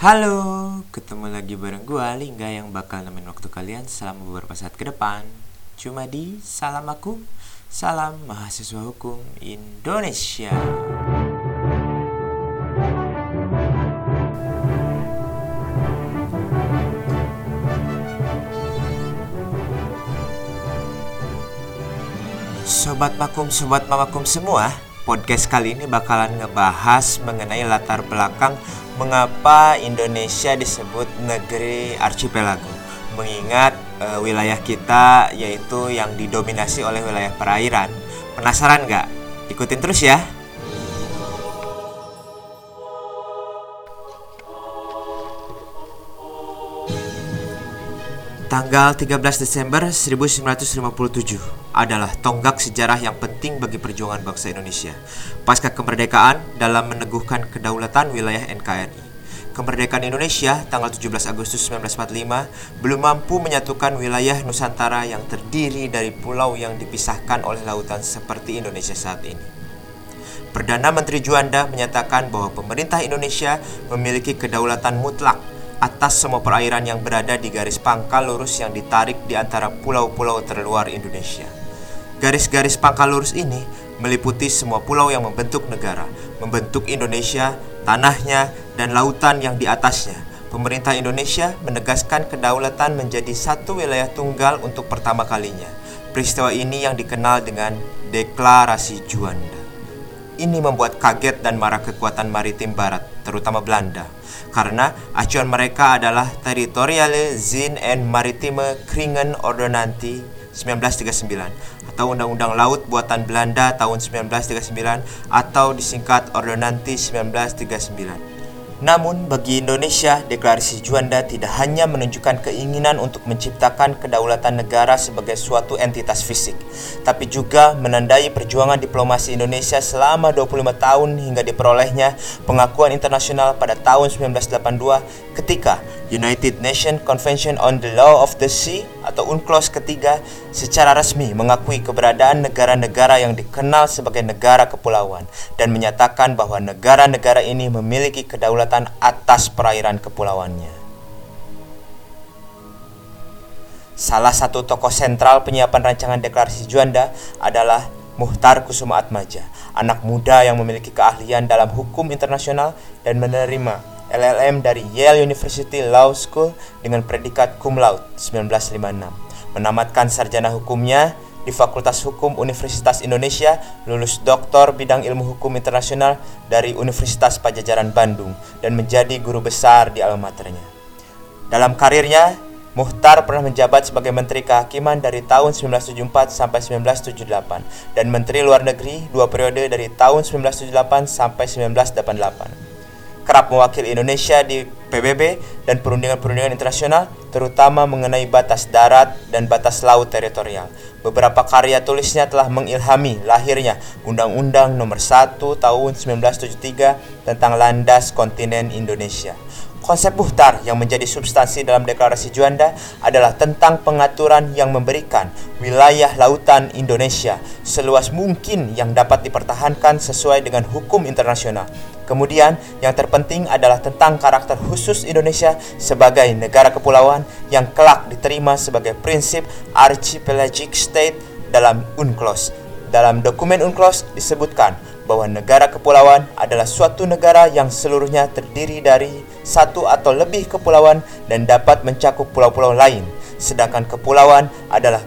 Halo, ketemu lagi bareng gua Lingga yang bakal nemenin waktu kalian selama beberapa saat ke depan. Cuma di Salam Aku, Salam Mahasiswa Hukum Indonesia. Sobat Makum, Sobat Mamakum semua, podcast kali ini bakalan ngebahas mengenai latar belakang mengapa Indonesia disebut negeri archipelago. Mengingat e, wilayah kita yaitu yang didominasi oleh wilayah perairan. Penasaran nggak? Ikutin terus ya. Tanggal 13 Desember 1957 adalah tonggak sejarah yang penting bagi perjuangan bangsa Indonesia. Pasca kemerdekaan dalam meneguhkan kedaulatan wilayah NKRI. Kemerdekaan Indonesia tanggal 17 Agustus 1945 belum mampu menyatukan wilayah Nusantara yang terdiri dari pulau yang dipisahkan oleh lautan seperti Indonesia saat ini. Perdana Menteri Juanda menyatakan bahwa pemerintah Indonesia memiliki kedaulatan mutlak atas semua perairan yang berada di garis pangkal lurus yang ditarik di antara pulau-pulau terluar Indonesia. Garis-garis pangkal lurus ini meliputi semua pulau yang membentuk negara, membentuk Indonesia, tanahnya, dan lautan yang di atasnya. Pemerintah Indonesia menegaskan kedaulatan menjadi satu wilayah tunggal untuk pertama kalinya. Peristiwa ini yang dikenal dengan Deklarasi Juanda. Ini membuat kaget dan marah kekuatan maritim barat, terutama Belanda, karena acuan mereka adalah Territoriale Zin en Maritime Kringen Ordonanti 1939 atau Undang-Undang Laut buatan Belanda tahun 1939 atau disingkat Ordonanti 1939. Namun, bagi Indonesia, deklarasi Juanda tidak hanya menunjukkan keinginan untuk menciptakan kedaulatan negara sebagai suatu entitas fisik, tapi juga menandai perjuangan diplomasi Indonesia selama 25 tahun hingga diperolehnya pengakuan internasional pada tahun 1982 ketika United Nations Convention on the Law of the Sea atau UNCLOS ketiga secara resmi mengakui keberadaan negara-negara yang dikenal sebagai negara kepulauan dan menyatakan bahwa negara-negara ini memiliki kedaulatan atas perairan kepulauannya. Salah satu tokoh sentral penyiapan rancangan deklarasi Juanda adalah Muhtar Kusuma Atmaja, anak muda yang memiliki keahlian dalam hukum internasional dan menerima LLM dari Yale University Law School dengan predikat cum laude 1956. Menamatkan sarjana hukumnya di Fakultas Hukum Universitas Indonesia, lulus doktor bidang ilmu hukum internasional dari Universitas Pajajaran Bandung dan menjadi guru besar di alma maternya. Dalam karirnya, Muhtar pernah menjabat sebagai Menteri Kehakiman dari tahun 1974 sampai 1978 dan Menteri Luar Negeri dua periode dari tahun 1978 sampai 1988 kerap mewakili Indonesia di PBB dan perundingan-perundingan internasional, terutama mengenai batas darat dan batas laut teritorial. Beberapa karya tulisnya telah mengilhami lahirnya Undang-Undang Nomor 1 Tahun 1973 tentang landas kontinen Indonesia. Konsep Buhtar yang menjadi substansi dalam deklarasi Juanda adalah tentang pengaturan yang memberikan wilayah lautan Indonesia seluas mungkin yang dapat dipertahankan sesuai dengan hukum internasional Kemudian, yang terpenting adalah tentang karakter khusus Indonesia sebagai negara kepulauan yang kelak diterima sebagai prinsip archipelagic state dalam UNCLOS. Dalam dokumen UNCLOS disebutkan bahwa negara kepulauan adalah suatu negara yang seluruhnya terdiri dari satu atau lebih kepulauan dan dapat mencakup pulau-pulau lain. Sedangkan kepulauan adalah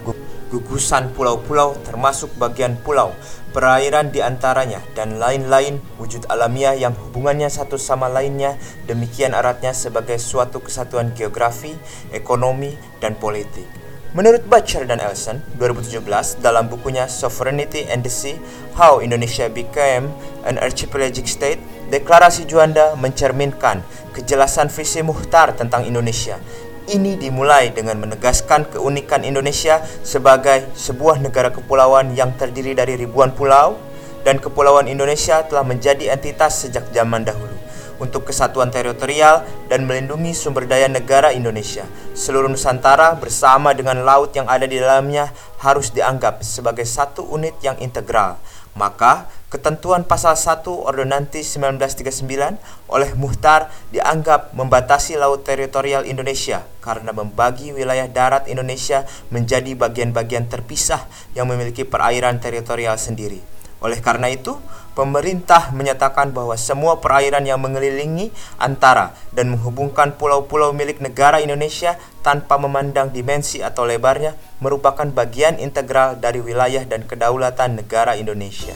gugusan pulau-pulau termasuk bagian pulau perairan di antaranya, dan lain-lain wujud alamiah yang hubungannya satu sama lainnya demikian eratnya sebagai suatu kesatuan geografi, ekonomi, dan politik. Menurut Butcher dan Elson, 2017, dalam bukunya Sovereignty and the Sea, How Indonesia Became an Archipelagic State, Deklarasi Juanda mencerminkan kejelasan visi Muhtar tentang Indonesia. Ini dimulai dengan menegaskan keunikan Indonesia sebagai sebuah negara kepulauan yang terdiri dari ribuan pulau dan kepulauan Indonesia telah menjadi entitas sejak zaman dahulu untuk kesatuan teritorial dan melindungi sumber daya negara Indonesia. Seluruh Nusantara bersama dengan laut yang ada di dalamnya harus dianggap sebagai satu unit yang integral. Maka, Ketentuan pasal 1 Ordonansi 1939 oleh Muhtar dianggap membatasi laut teritorial Indonesia karena membagi wilayah darat Indonesia menjadi bagian-bagian terpisah yang memiliki perairan teritorial sendiri. Oleh karena itu, pemerintah menyatakan bahwa semua perairan yang mengelilingi antara dan menghubungkan pulau-pulau milik negara Indonesia tanpa memandang dimensi atau lebarnya merupakan bagian integral dari wilayah dan kedaulatan negara Indonesia.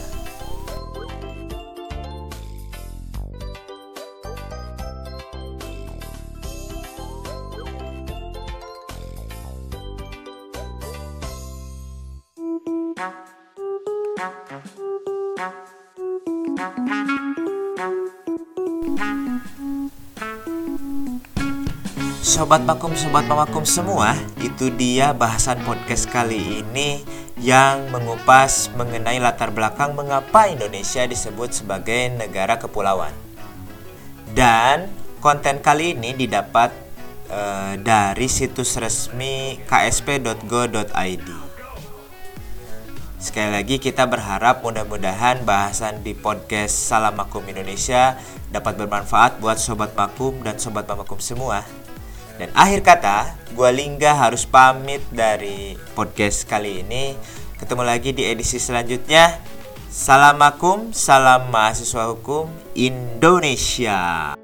Sobat Makum, Sobat Mamakum semua, itu dia bahasan podcast kali ini yang mengupas mengenai latar belakang mengapa Indonesia disebut sebagai negara kepulauan. Dan konten kali ini didapat uh, dari situs resmi ksp.go.id. Sekali lagi kita berharap mudah-mudahan bahasan di podcast Salam Makum Indonesia dapat bermanfaat buat Sobat Makum dan Sobat Mamakum semua. Dan akhir kata, gue Lingga harus pamit dari podcast kali ini. Ketemu lagi di edisi selanjutnya. Salam salam mahasiswa hukum Indonesia.